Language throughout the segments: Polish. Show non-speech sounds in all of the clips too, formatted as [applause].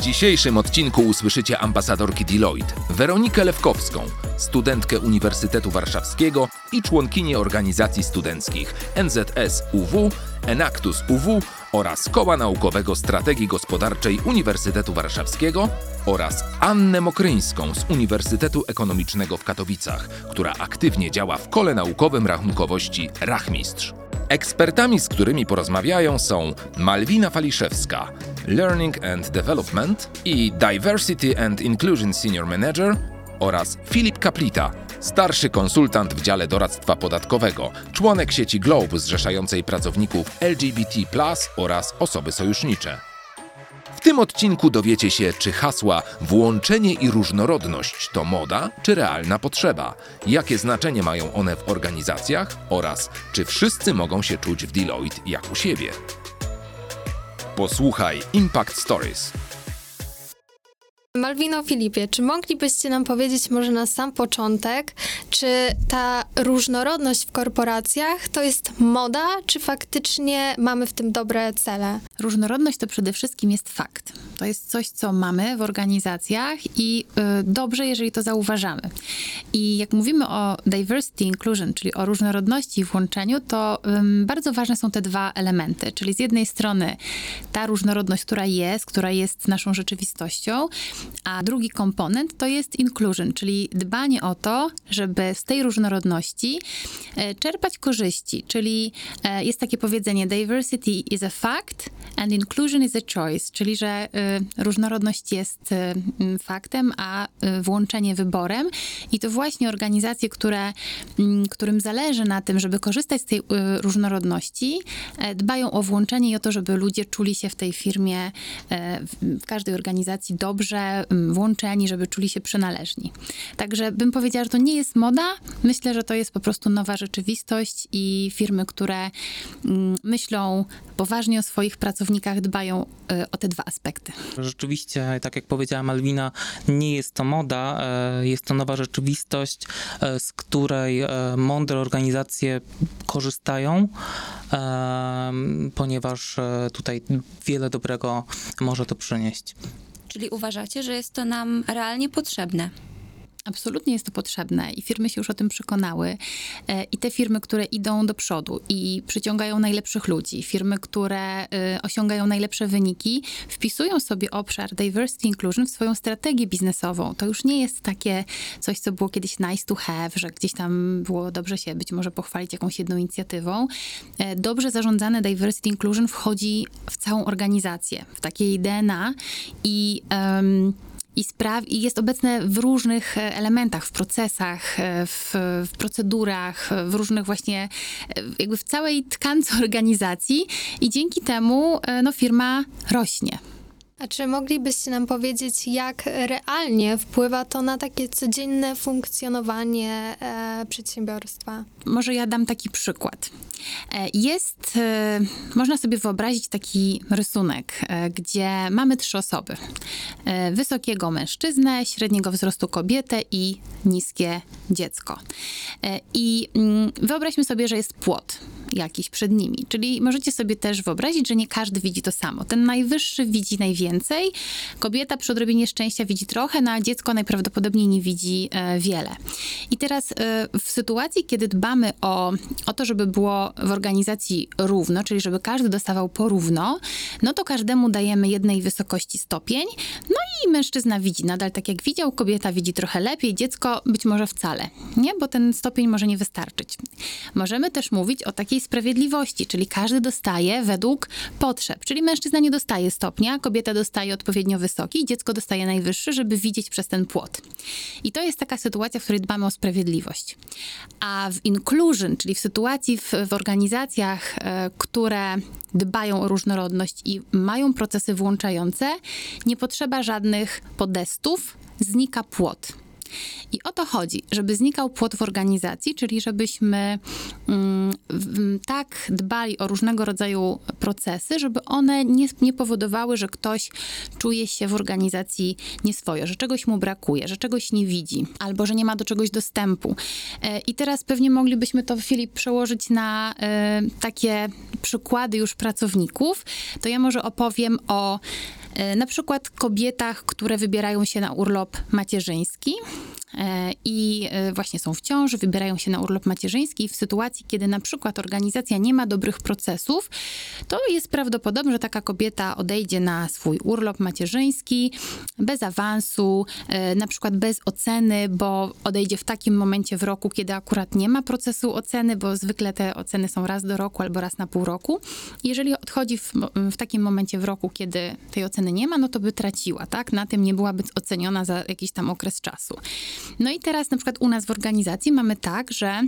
Dzisiejszym odcinku usłyszycie ambasadorki Deloitte, Weronikę Lewkowską, studentkę Uniwersytetu Warszawskiego i członkinię organizacji studenckich NZS UW, Enactus UW oraz Koła Naukowego Strategii Gospodarczej Uniwersytetu Warszawskiego oraz Annę Mokryńską z Uniwersytetu Ekonomicznego w Katowicach, która aktywnie działa w kole naukowym rachunkowości Rachmistrz. Ekspertami, z którymi porozmawiają są Malwina Faliszewska, Learning and Development i Diversity and Inclusion Senior Manager oraz Filip Kaplita, starszy konsultant w dziale doradztwa podatkowego, członek sieci Globe zrzeszającej pracowników LGBT oraz osoby sojusznicze. Tym odcinku dowiecie się, czy hasła włączenie i różnorodność to moda, czy realna potrzeba, jakie znaczenie mają one w organizacjach oraz czy wszyscy mogą się czuć w Deloitte jak u siebie. Posłuchaj Impact Stories. Malwino Filipie, czy moglibyście nam powiedzieć może na sam początek, czy ta różnorodność w korporacjach to jest moda, czy faktycznie mamy w tym dobre cele? Różnorodność to przede wszystkim jest fakt. To jest coś, co mamy w organizacjach i y, dobrze, jeżeli to zauważamy. I jak mówimy o diversity inclusion, czyli o różnorodności i włączeniu, to y, bardzo ważne są te dwa elementy. Czyli z jednej strony ta różnorodność, która jest, która jest naszą rzeczywistością, a drugi komponent to jest inclusion, czyli dbanie o to, żeby z tej różnorodności y, czerpać korzyści. Czyli y, jest takie powiedzenie: diversity is a fact and inclusion is a choice, czyli że y, różnorodność jest y, faktem, a y, włączenie wyborem. I to właśnie organizacje, które, którym zależy na tym, żeby korzystać z tej różnorodności, e, dbają o włączenie i o to, żeby ludzie czuli się w tej firmie, e, w każdej organizacji dobrze włączeni, żeby czuli się przynależni. Także bym powiedziała, że to nie jest moda. Myślę, że to jest po prostu nowa rzeczywistość i firmy, które mm, myślą poważnie o swoich pracownikach, dbają o te dwa aspekty. Rzeczywiście, tak jak powiedziała Malwina, nie jest to moda, e, jest to nowa rzeczywistość, e, z której e, mądre organizacje korzystają, ponieważ tutaj wiele dobrego może to przynieść. Czyli uważacie, że jest to nam realnie potrzebne? Absolutnie jest to potrzebne i firmy się już o tym przekonały. E, I te firmy, które idą do przodu i przyciągają najlepszych ludzi, firmy, które e, osiągają najlepsze wyniki, wpisują sobie obszar diversity inclusion w swoją strategię biznesową. To już nie jest takie coś, co było kiedyś nice to have, że gdzieś tam było dobrze się być może pochwalić jakąś jedną inicjatywą. E, dobrze zarządzane diversity inclusion wchodzi w całą organizację, w takiej DNA i um, i, spraw, i jest obecne w różnych e, elementach, w procesach, e, w, w, procedurach, w różnych właśnie, e, jakby w całej tkance [laughs] organizacji i dzięki temu no, firma rośnie. A czy moglibyście nam powiedzieć, jak realnie wpływa to na takie codzienne funkcjonowanie e, przedsiębiorstwa? Może ja dam taki przykład. E, jest, e, można sobie wyobrazić taki rysunek, e, gdzie mamy trzy osoby. Wysokiego mężczyznę, średniego wzrostu kobietę i niskie dziecko. I mm, wyobraźmy sobie, że jest płot jakiś przed nimi. Czyli możecie sobie też wyobrazić, że nie każdy widzi to samo. Ten najwyższy widzi najwięcej, kobieta przy odrobinie szczęścia widzi trochę, no a dziecko najprawdopodobniej nie widzi e, wiele. I teraz e, w sytuacji, kiedy dbamy o, o to, żeby było w organizacji równo, czyli żeby każdy dostawał porówno, no to każdemu dajemy jednej wysokości stopień, no i mężczyzna widzi nadal tak jak widział, kobieta widzi trochę lepiej, dziecko być może wcale, nie? Bo ten stopień może nie wystarczyć. Możemy też mówić o takiej sprawiedliwości, czyli każdy dostaje według potrzeb, czyli mężczyzna nie dostaje stopnia, kobieta dostaje odpowiednio wysoki, dziecko dostaje najwyższy, żeby widzieć przez ten płot. I to jest taka sytuacja, w której dbamy o sprawiedliwość. A w inclusion, czyli w sytuacji w, w organizacjach, e, które dbają o różnorodność i mają procesy włączające, nie potrzeba żadnych podestów, znika płot. I o to chodzi, żeby znikał płot w organizacji, czyli żebyśmy mm, w, tak dbali o różnego rodzaju procesy, żeby one nie, nie powodowały, że ktoś czuje się w organizacji nieswojo, że czegoś mu brakuje, że czegoś nie widzi, albo że nie ma do czegoś dostępu. E, I teraz pewnie moglibyśmy to, Filip, przełożyć na e, takie przykłady już pracowników. To ja może opowiem o na przykład kobietach, które wybierają się na urlop macierzyński e, i e, właśnie są w ciąży, wybierają się na urlop macierzyński w sytuacji, kiedy na przykład organizacja nie ma dobrych procesów, to jest prawdopodobne, że taka kobieta odejdzie na swój urlop macierzyński bez awansu, e, na przykład bez oceny, bo odejdzie w takim momencie w roku, kiedy akurat nie ma procesu oceny, bo zwykle te oceny są raz do roku albo raz na pół roku. Jeżeli odchodzi w, w takim momencie w roku, kiedy tej oceny nie ma, no to by traciła, tak? Na tym nie byłaby oceniona za jakiś tam okres czasu. No i teraz na przykład u nas w organizacji mamy tak, że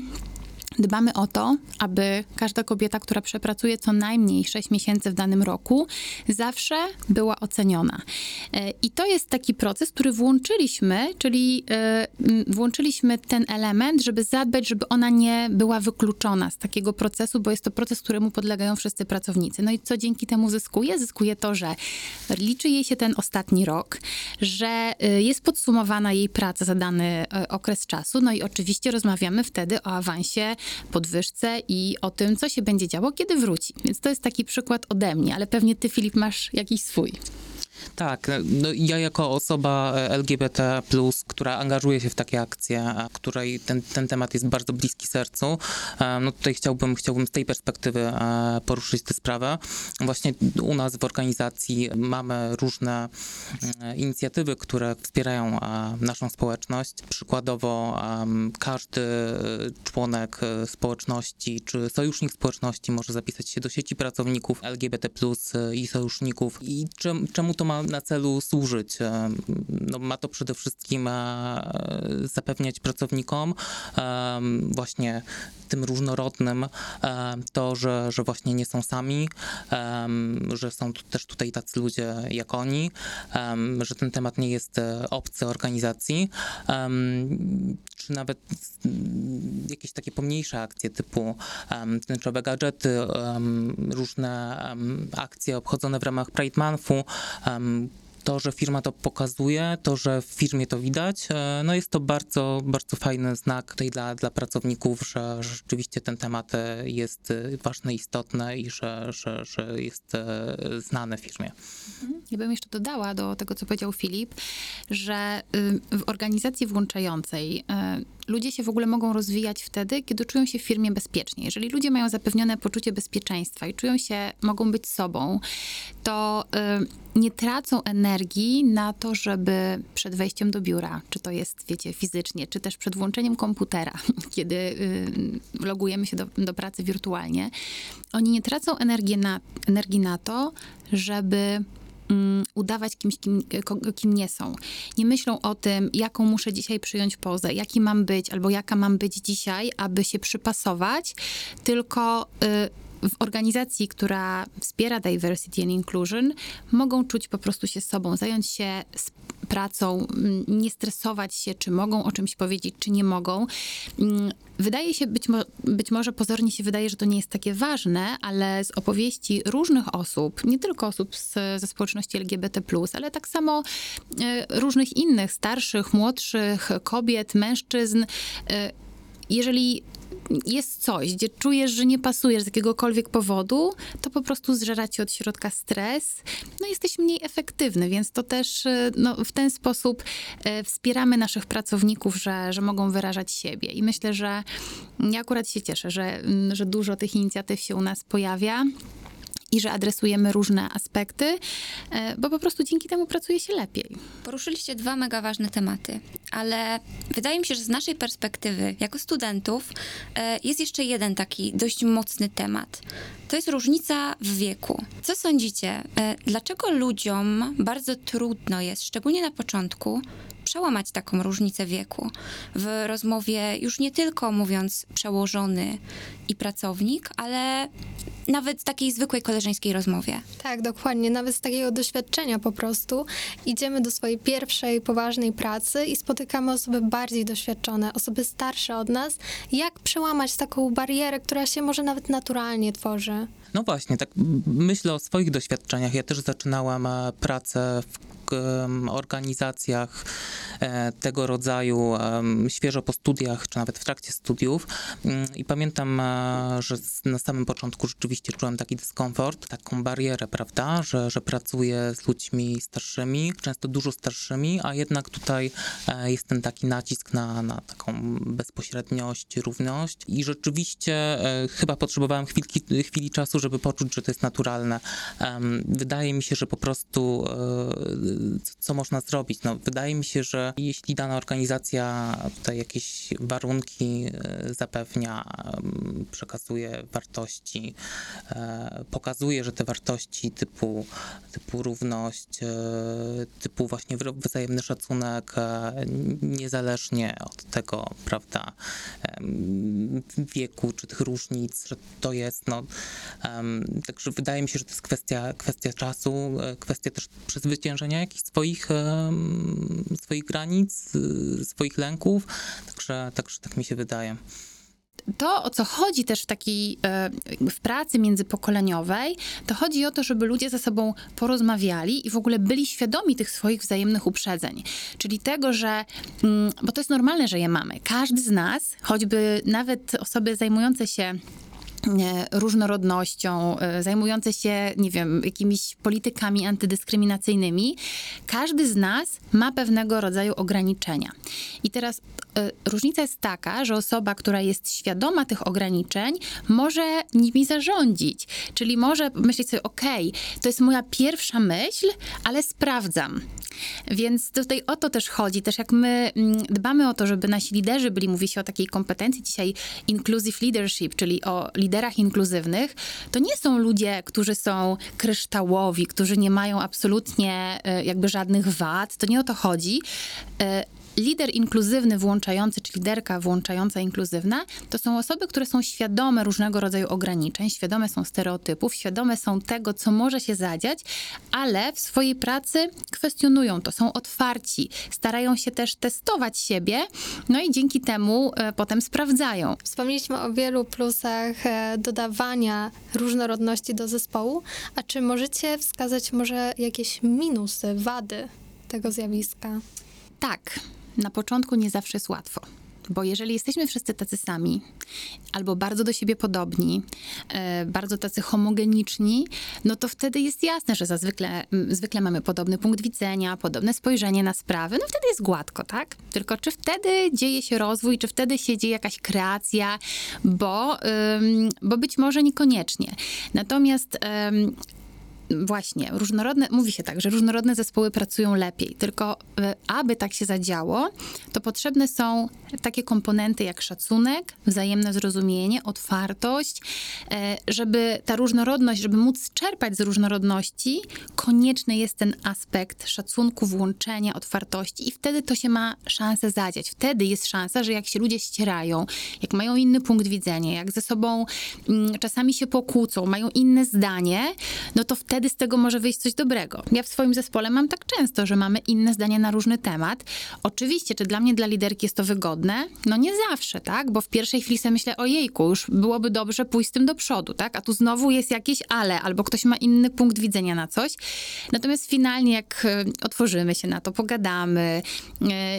Dbamy o to, aby każda kobieta, która przepracuje co najmniej 6 miesięcy w danym roku, zawsze była oceniona. E, I to jest taki proces, który włączyliśmy, czyli e, włączyliśmy ten element, żeby zadbać, żeby ona nie była wykluczona z takiego procesu, bo jest to proces, któremu podlegają wszyscy pracownicy. No i co dzięki temu zyskuje? Zyskuje to, że liczy jej się ten ostatni rok, że e, jest podsumowana jej praca za dany okres czasu, no i oczywiście rozmawiamy wtedy o awansie podwyżce i o tym, co się będzie działo, kiedy wróci. Więc to jest taki przykład ode mnie, ale pewnie ty, Filip, masz jakiś swój. Tak, no ja jako osoba LGBT, która angażuje się w takie akcje, której ten, ten temat jest bardzo bliski sercu, e, no tutaj chciałbym, chciałbym z tej perspektywy e, poruszyć tę sprawę. Właśnie u nas w organizacji mamy różne e, inicjatywy, które wspierają naszą społeczność. Przykładowo każdy członek społeczności czy sojusznik społeczności może zapisać się do sieci pracowników LGBT i sojuszników. I czemu to ma na celu służyć? E, No, ma to przede wszystkim e, zapewniać pracownikom e, właśnie tym różnorodnym e, to, że, że właśnie nie są sami, e, że są tu też tutaj tacy ludzie jak oni, e, że ten temat nie jest obcy organizacji, czy nawet jakieś takie pomniejsze akcje typu um, tęczowe gadżety, różne akcje obchodzone w ramach Pride Monthu. To, że firma to pokazuje, to, że w firmie to widać, e, no jest to bardzo, bardzo fajny znak tutaj dla, dla pracowników, że, rzeczywiście ten temat e, jest e, ważny, istotny i że, że, że jest znany w firmie. Ja bym jeszcze dodała do tego, co powiedział Filip, że y, w organizacji włączającej ludzie się w ogóle mogą rozwijać wtedy, kiedy czują się w firmie bezpiecznie. Jeżeli ludzie mają zapewnione poczucie bezpieczeństwa i czują się, mogą być sobą, to y, nie tracą energii na to, żeby przed wejściem do biura, czy to jest, wiecie, fizycznie, czy też przed włączeniem komputera, [laughs] kiedy y, logujemy się do, do pracy wirtualnie, oni nie tracą energii na, energii na to, żeby mm, udawać kimś, kim, kim nie są. Nie myślą o tym, jaką muszę dzisiaj przyjąć pozę, jaki mam być, albo jaka mam być dzisiaj, aby się przypasować, tylko y, w organizacji, która wspiera diversity and inclusion, mogą czuć po prostu się sobą, zająć się pracą, mm, nie stresować się, czy mogą o czymś powiedzieć, czy nie mogą. Mm, Wydaje się, być, mo- być może pozornie się wydaje, że to nie jest takie ważne, ale z opowieści różnych osób, nie tylko osób z, ze społeczności LGBT, ale tak samo e, różnych innych, starszych, młodszych, kobiet, mężczyzn, e, jeżeli jest coś, gdzie czujesz, że nie pasujesz z jakiegokolwiek powodu, to po prostu zżera ci od środka stres, no jesteś mniej efektywny, więc to też e, no, w ten sposób e, wspieramy naszych pracowników, że, że mogą wyrażać siebie. I myślę, że ja akurat się cieszę, że, mm, że dużo tych inicjatyw się u nas pojawia. I że adresujemy różne aspekty, e, bo po prostu dzięki temu pracuje się lepiej. Poruszyliście dwa mega ważne tematy, ale wydaje mi się, że z naszej perspektywy, jako studentów, e, jest jeszcze jeden taki dość mocny temat. To jest różnica w wieku. Co sądzicie? e, Dlaczego ludziom bardzo trudno jest, szczególnie na początku, przełamać taką różnicę wieku? W rozmowie już nie tylko mówiąc przełożony i pracownik, ale nawet takiej zwykłej koleżeńskiej rozmowie. Tak, dokładnie. Nawet z takiego doświadczenia po prostu idziemy do swojej pierwszej poważnej pracy i spotykamy osoby bardziej doświadczone, osoby starsze od nas. Jak przełamać taką barierę, która się może nawet naturalnie tworzy? né? No właśnie, tak myślę o swoich doświadczeniach. Ja też zaczynałam e, pracę w organizacjach e, tego rodzaju świeżo po studiach, czy nawet w trakcie studiów. Mm, I pamiętam, e, że na samym początku rzeczywiście czułem taki dyskomfort, taką barierę, prawda, że, że pracuję z ludźmi starszymi, często dużo starszymi, a jednak tutaj jest ten taki nacisk na, na taką bezpośredniość, równość. I rzeczywiście chyba potrzebowałem chwilki, chwili czasu, żeby poczuć, że to jest naturalne. Wydaje mi się, że po prostu e, co- można zrobić? No, wydaje mi się, że jeśli dana organizacja tutaj jakieś warunki e, zapewnia, przekazuje wartości, e, pokazuje, że te wartości typu, typu równość, typu właśnie wzajemny szacunek, niezależnie od tego, prawda, wieku czy tych różnic, że to jest, no, także wydaje mi się, że to jest kwestia, kwestia czasu, e, kwestia też przezwyciężenia jakichś swoich, swoich granic, y, swoich lęków, także, także tak mi się wydaje. To, o co chodzi też w takiej e, w pracy międzypokoleniowej, to chodzi o to, żeby ludzie ze sobą porozmawiali i w ogóle byli świadomi tych swoich wzajemnych uprzedzeń. Czyli tego, że, mm, bo to jest normalne, że je mamy. Każdy z nas, choćby nawet osoby zajmujące się e, różnorodnością, e, zajmujące się, nie wiem, jakimiś politykami antydyskryminacyjnymi, każdy z nas ma pewnego rodzaju ograniczenia. I teraz e, różnica jest taka, że osoba, która jest świadoma tych ograniczeń, może nimi zarządzić. Czyli może myśleć sobie, okej, to jest moja pierwsza myśl, ale sprawdzam. Więc tutaj o to też chodzi. Też jak my mm, dbamy o to, żeby nasi liderzy byli, mówi się o takiej kompetencji dzisiaj inclusive leadership, czyli o liderach inkluzywnych, to nie są ludzie, którzy są kryształowi, którzy nie mają absolutnie e, jakby żadnych wad. To nie o to chodzi. Lider inkluzywny włączający, czy liderka włączająca inkluzywna, to są osoby, które są świadome różnego rodzaju ograniczeń, świadome są stereotypów, świadome są tego, co może się zadziać, ale w swojej pracy kwestionują to, są otwarci, starają się też testować siebie, no i dzięki temu e, potem sprawdzają. Wspomnieliśmy o wielu plusach e, dodawania różnorodności do zespołu, a czy możecie wskazać może jakieś minusy, wady tego zjawiska? Tak, na początku nie zawsze jest łatwo. Bo jeżeli jesteśmy wszyscy tacy sami, albo bardzo do siebie podobni, e, bardzo tacy homogeniczni, no to wtedy jest jasne, że zazwykle, zwykle mamy podobny punkt widzenia, podobne spojrzenie na sprawy, no wtedy jest gładko, tak? Tylko czy wtedy dzieje się rozwój, czy wtedy się dzieje jakaś kreacja, bo, bo być może niekoniecznie. Natomiast Właśnie, różnorodne, mówi się tak, że różnorodne zespoły pracują lepiej, tylko e, aby tak się zadziało, to potrzebne są takie komponenty jak szacunek, wzajemne zrozumienie, otwartość, e, żeby ta różnorodność, żeby móc czerpać z różnorodności, konieczny jest ten aspekt szacunku, włączenia, otwartości i wtedy to się ma szansę zadziać. Wtedy jest szansa, że jak się ludzie ścierają, jak mają inny punkt widzenia, jak ze sobą mm, czasami się pokłócą, mają inne zdanie, no to wtedy z tego może wyjść coś dobrego. Ja w swoim zespole mam tak często, że mamy inne zdania na różny temat. Oczywiście, czy dla mnie, dla liderki jest to wygodne? No nie zawsze, tak? Bo w pierwszej chwili sobie myślę, ojejku, już byłoby dobrze pójść z tym do przodu, tak? A tu znowu jest jakieś ale, albo ktoś ma inny punkt widzenia na coś. Natomiast finalnie, jak e, otworzymy się na to, pogadamy, e,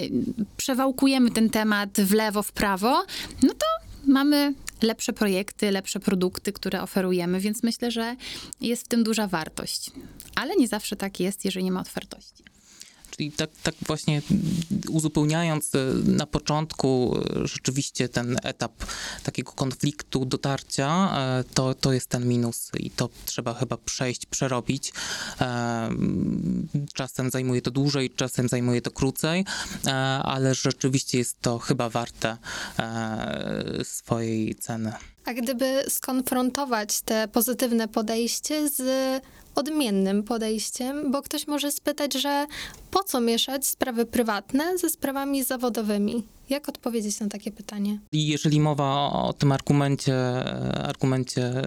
przewałkujemy ten temat w lewo, w prawo, no to mamy lepsze projekty, lepsze produkty, które oferujemy, więc myślę, że jest w tym duża wartość. Ale nie zawsze tak jest, jeżeli nie ma otwartości. I tak, tak właśnie uzupełniając e, na początku e, rzeczywiście ten etap takiego konfliktu, dotarcia, e, to, to jest ten minus i to trzeba chyba przejść, przerobić. Czasem zajmuje to dłużej, czasem zajmuje to krócej, ale rzeczywiście jest to chyba warte swojej ceny. A gdyby skonfrontować te pozytywne podejście z odmiennym podejściem, bo ktoś może spytać, że po co mieszać sprawy prywatne ze sprawami zawodowymi? Jak odpowiedzieć na takie pytanie? Jeżeli mowa o tym argumencie, argumencie e,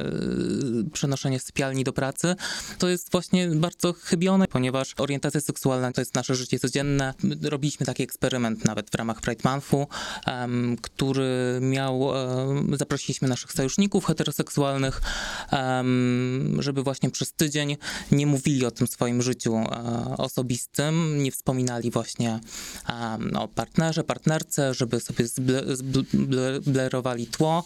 przenoszenia sypialni do pracy, to jest właśnie bardzo chybione, ponieważ orientacja seksualna to jest nasze życie codzienne. Robiliśmy taki eksperyment nawet w ramach Pride Monthu, um, który miał, um, zaprosiliśmy naszych sojuszników heteroseksualnych, um, żeby właśnie przez tydzień nie mówili o tym swoim życiu um, osobistym, nie wspominali właśnie o partnerze, partnerce, żeby sobie zblerowali tło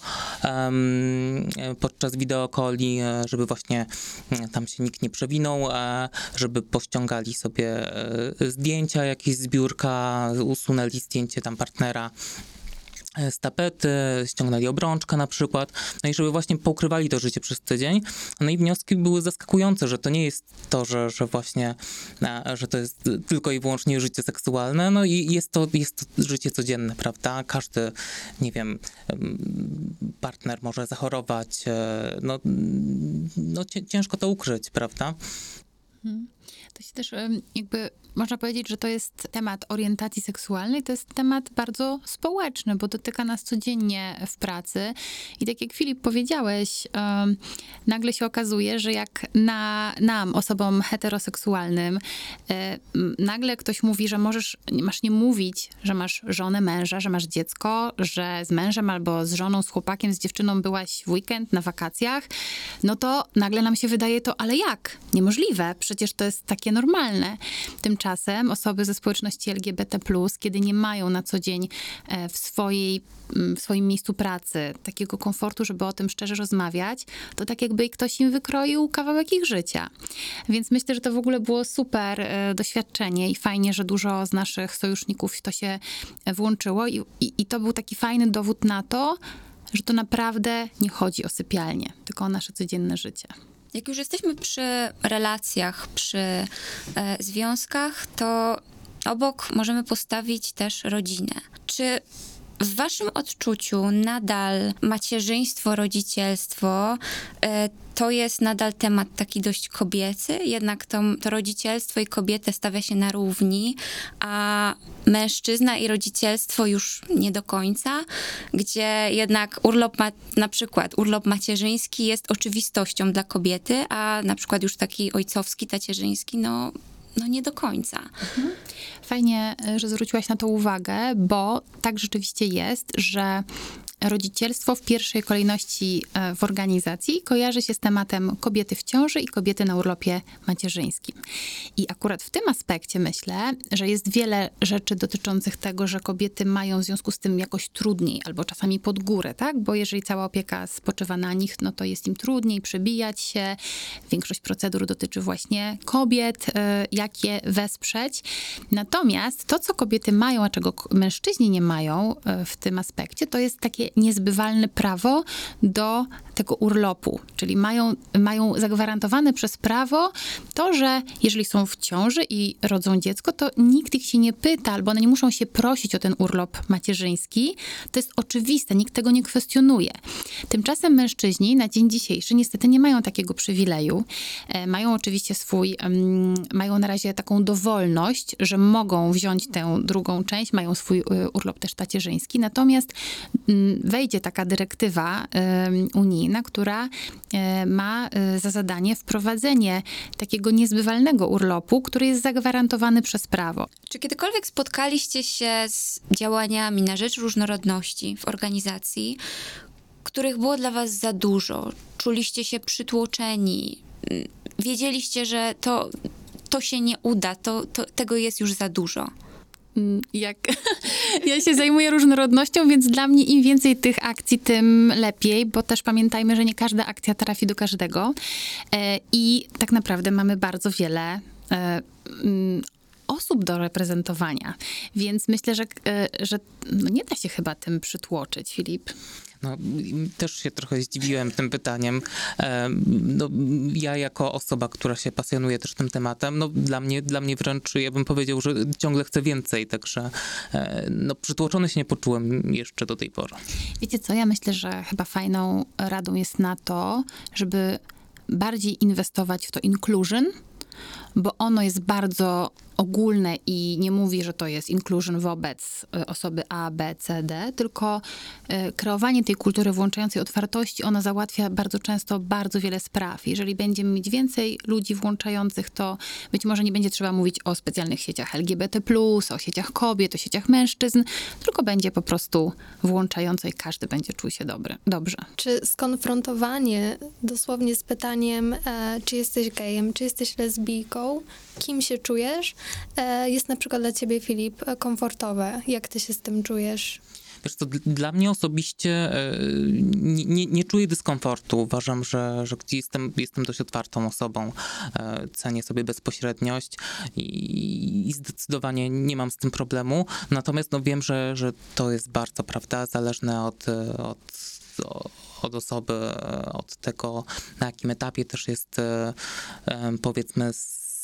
podczas wideokoli, e, żeby właśnie mm, tam się nikt nie przewinął, e, żeby pościągali sobie e, zdjęcia, jakieś zbiórka, usunęli zdjęcie tam partnera z tapety, ściągnęli obrączkę na przykład, no i żeby właśnie pokrywali to życie przez tydzień. No i wnioski były zaskakujące, że to nie jest to, że, że właśnie, e, że to jest tylko i wyłącznie życie seksualne, no i jest to, jest to życie codzienne, prawda? Każdy, nie wiem, partner może zachorować, e, no, no ciężko to ukryć, prawda? Hmm. To się też jakby można powiedzieć, że to jest temat orientacji seksualnej, to jest temat bardzo społeczny, bo dotyka nas codziennie w pracy. I tak jak Filip powiedziałeś, nagle się okazuje, że jak na, nam, osobom heteroseksualnym, e, nagle ktoś mówi, że możesz, masz nie mówić, że masz żonę, męża, że masz dziecko, że z mężem albo z żoną, z chłopakiem, z dziewczyną byłaś w weekend na wakacjach, no to nagle nam się wydaje to, ale jak? Niemożliwe, przecież to jest takie normalne. Tymczasem osoby ze społeczności LGBT, kiedy nie mają na co dzień e, w, swojej, mm, w swoim miejscu pracy takiego komfortu, żeby o tym szczerze rozmawiać, to tak jakby ktoś im wykroił kawałek ich życia. Więc myślę, że to w ogóle było super e, doświadczenie i fajnie, że dużo z naszych sojuszników w to się włączyło, i, i, i to był taki fajny dowód na to, że to naprawdę nie chodzi o sypialnię, tylko o nasze codzienne życie. Jak już jesteśmy przy relacjach, przy e, związkach, to obok możemy postawić też rodzinę. Czy w waszym odczuciu nadal macierzyństwo, rodzicielstwo e, to jest nadal temat taki dość kobiecy, jednak to, to rodzicielstwo i kobietę stawia się na równi, a mężczyzna i rodzicielstwo już nie do końca, gdzie jednak urlop, ma, na przykład urlop macierzyński jest oczywistością dla kobiety, a na przykład już taki ojcowski, tacierzyński, no no nie do końca. Mhm. Fajnie, że zwróciłaś na to uwagę, bo tak rzeczywiście jest, że rodzicielstwo w pierwszej kolejności e, w organizacji kojarzy się z tematem kobiety w ciąży i kobiety na urlopie macierzyńskim. I akurat w tym aspekcie myślę, że jest wiele rzeczy dotyczących tego, że kobiety mają w związku z tym jakoś trudniej albo czasami pod górę, tak? Bo jeżeli cała opieka spoczywa na nich, no to jest im trudniej przebijać się. Większość procedur dotyczy właśnie kobiet, e, jak je wesprzeć. Natomiast to, co kobiety mają, a czego mężczyźni nie mają e, w tym aspekcie, to jest takie niezbywalne prawo do tego urlopu, czyli mają, mają zagwarantowane przez prawo to, że jeżeli są w ciąży i rodzą dziecko, to nikt ich się nie pyta, albo one nie muszą się prosić o ten urlop macierzyński. To jest oczywiste, nikt tego nie kwestionuje. Tymczasem mężczyźni na dzień dzisiejszy niestety nie mają takiego przywileju. E, mają oczywiście swój, mają na razie taką dowolność, że mogą wziąć tę drugą część, mają swój e, urlop też tacierzyński, natomiast wejdzie taka dyrektywa unijna, która e, ma e, za zadanie wprowadzenie takiego niezbywalnego urlopu, który jest zagwarantowany przez prawo. Czy kiedykolwiek spotkaliście się z działaniami na rzecz różnorodności w organizacji, których było dla was za dużo? Czuliście się przytłoczeni? Wiedzieliście, że to, to się nie uda, to, to, tego jest już za dużo? Mm, jak [laughs] ja się zajmuję różnorodnością, więc dla mnie im więcej tych akcji, tym lepiej, bo też pamiętajmy, że nie każda akcja trafi do każdego. E, I tak naprawdę mamy bardzo wiele e, mm, osób do reprezentowania. Więc myślę, że, e, że no nie da się chyba tym przytłoczyć, Filip. No, też się trochę zdziwiłem tym pytaniem. No, ja jako osoba, która się pasjonuje też tym tematem, no, dla mnie, dla mnie wręcz, ja bym powiedział, że ciągle chcę więcej, także e, no, przytłoczony się nie poczułem jeszcze do tej pory. Wiecie co, ja myślę, że chyba fajną radą jest na to, żeby bardziej inwestować w to inclusion, bo ono jest bardzo ogólne i nie mówi, że to jest inclusion wobec e, osoby A, B, C, D, tylko e, kreowanie tej kultury włączającej otwartości, ona załatwia bardzo często bardzo wiele spraw. Jeżeli będziemy mieć więcej ludzi włączających, to być może nie będzie trzeba mówić o specjalnych sieciach LGBT+, o sieciach kobiet, o sieciach mężczyzn, tylko będzie po prostu włączające i każdy będzie czuł się dobry, dobrze. Czy skonfrontowanie dosłownie z pytaniem, e, czy jesteś gejem, czy jesteś lesbijką, kim się czujesz, e, jest na przykład dla ciebie, Filip, komfortowe. Jak ty się z tym czujesz? Wiesz co, dla mnie osobiście e, nie, nie, nie, czuję dyskomfortu. Uważam, że, że jestem, jestem dość otwartą osobą. E, cenię sobie bezpośredniość i, i zdecydowanie nie mam z tym problemu. Natomiast no, wiem, że, że to jest bardzo, prawda, zależne od, od od osoby, od tego, na jakim etapie też jest, powiedzmy,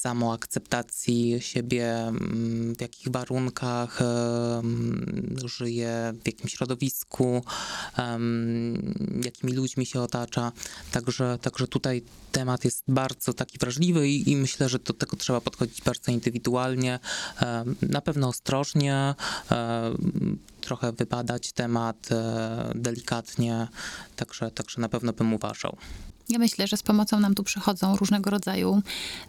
samoakceptacji siebie, mm, w jakich warunkach żyje, w jakim środowisku, jakimi ludźmi się otacza. Także, także tutaj temat jest bardzo taki wrażliwy i, i myślę, że do tego trzeba podchodzić bardzo indywidualnie, na pewno ostrożnie, trochę wybadać temat e, delikatnie, także, także na pewno bym uważał. Ja myślę, że z pomocą nam tu przychodzą różnego rodzaju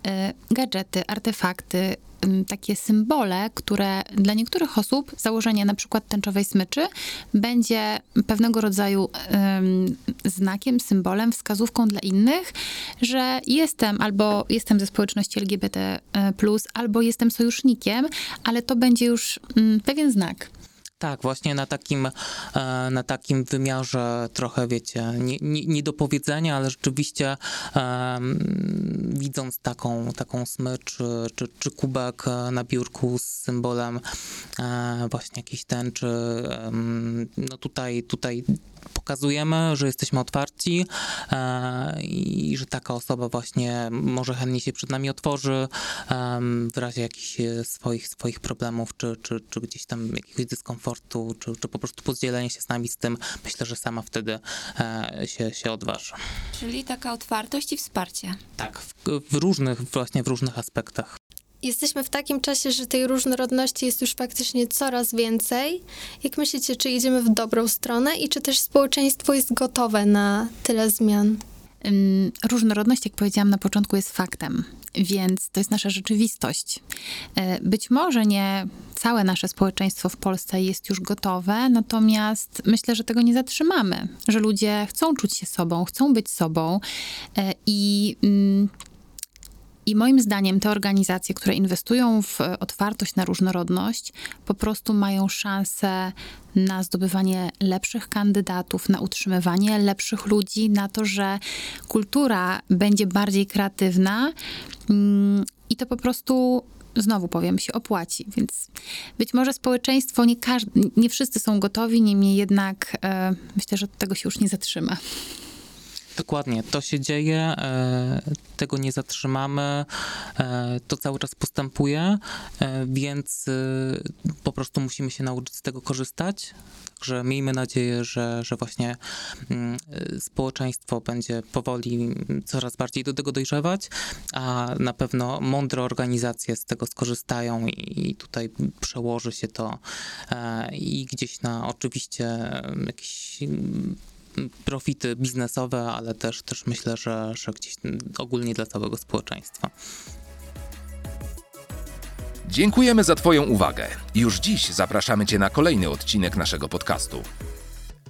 y, gadżety, artefakty, y, takie symbole, które dla niektórych osób założenie na przykład tęczowej smyczy będzie pewnego rodzaju y, znakiem, symbolem, wskazówką dla innych, że jestem albo jestem ze społeczności LGBT, albo jestem sojusznikiem, ale to będzie już mm, pewien znak. Tak, właśnie na takim, e, na takim wymiarze trochę, wiecie, nie, nie, nie do powiedzenia, ale rzeczywiście um, widząc taką, taką smycz czy, czy, kubek na biurku z symbolem e, właśnie jakiejś tęczy, um, no tutaj, tutaj pokazujemy, że jesteśmy otwarci e, i że taka osoba właśnie może chętnie się przed nami otworzy e, w razie jakichś swoich, swoich problemów, czy, czy, czy gdzieś tam jakiegoś dyskomfortu, czy, czy po prostu podzielenie się z nami z tym, myślę, że sama wtedy e, się, się odważy. Czyli taka otwartość i wsparcie. Tak, w, w różnych, właśnie w różnych aspektach. Jesteśmy w takim czasie, że tej różnorodności jest już faktycznie coraz więcej. Jak myślicie, czy idziemy w dobrą stronę i czy też społeczeństwo jest gotowe na tyle zmian? Różnorodność, jak powiedziałam na początku, jest faktem, więc to jest nasza rzeczywistość. E, być może nie całe nasze społeczeństwo w Polsce jest już gotowe, natomiast myślę, że tego nie zatrzymamy, że ludzie chcą czuć się sobą, chcą być sobą e, i i moim zdaniem te organizacje, które inwestują w otwartość na różnorodność, po prostu mają szansę na zdobywanie lepszych kandydatów, na utrzymywanie lepszych ludzi, na to, że kultura będzie bardziej kreatywna mm, i to po prostu znowu powiem, się opłaci. Więc być może społeczeństwo, nie, każdy, nie wszyscy są gotowi, niemniej jednak e, myślę, że tego się już nie zatrzyma. Dokładnie, to się dzieje, e, tego nie zatrzymamy, e, to cały czas postępuje, e, więc po prostu musimy się nauczyć z tego korzystać. Także miejmy nadzieję, że, że właśnie mm, społeczeństwo będzie powoli coraz bardziej do tego dojrzewać, a na pewno mądre organizacje z tego skorzystają i tutaj przełoży się to i gdzieś na oczywiście jakiś profity biznesowe, ale też, też myślę, że, że gdzieś ogólnie dla całego społeczeństwa. Dziękujemy za Twoją uwagę. Już dziś zapraszamy Cię na kolejny odcinek naszego podcastu.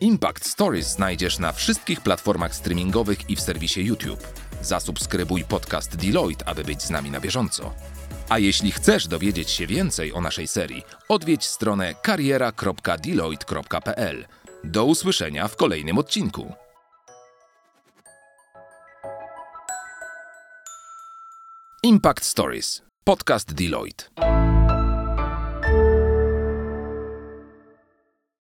Impact Stories znajdziesz na wszystkich platformach streamingowych i w serwisie YouTube. Zasubskrybuj podcast Deloitte, aby być z nami na bieżąco. A jeśli chcesz dowiedzieć się więcej o naszej serii, odwiedź stronę kariera.deloitte.pl. Do usłyszenia w kolejnym odcinku. Impact Stories. Podcast Deloitte.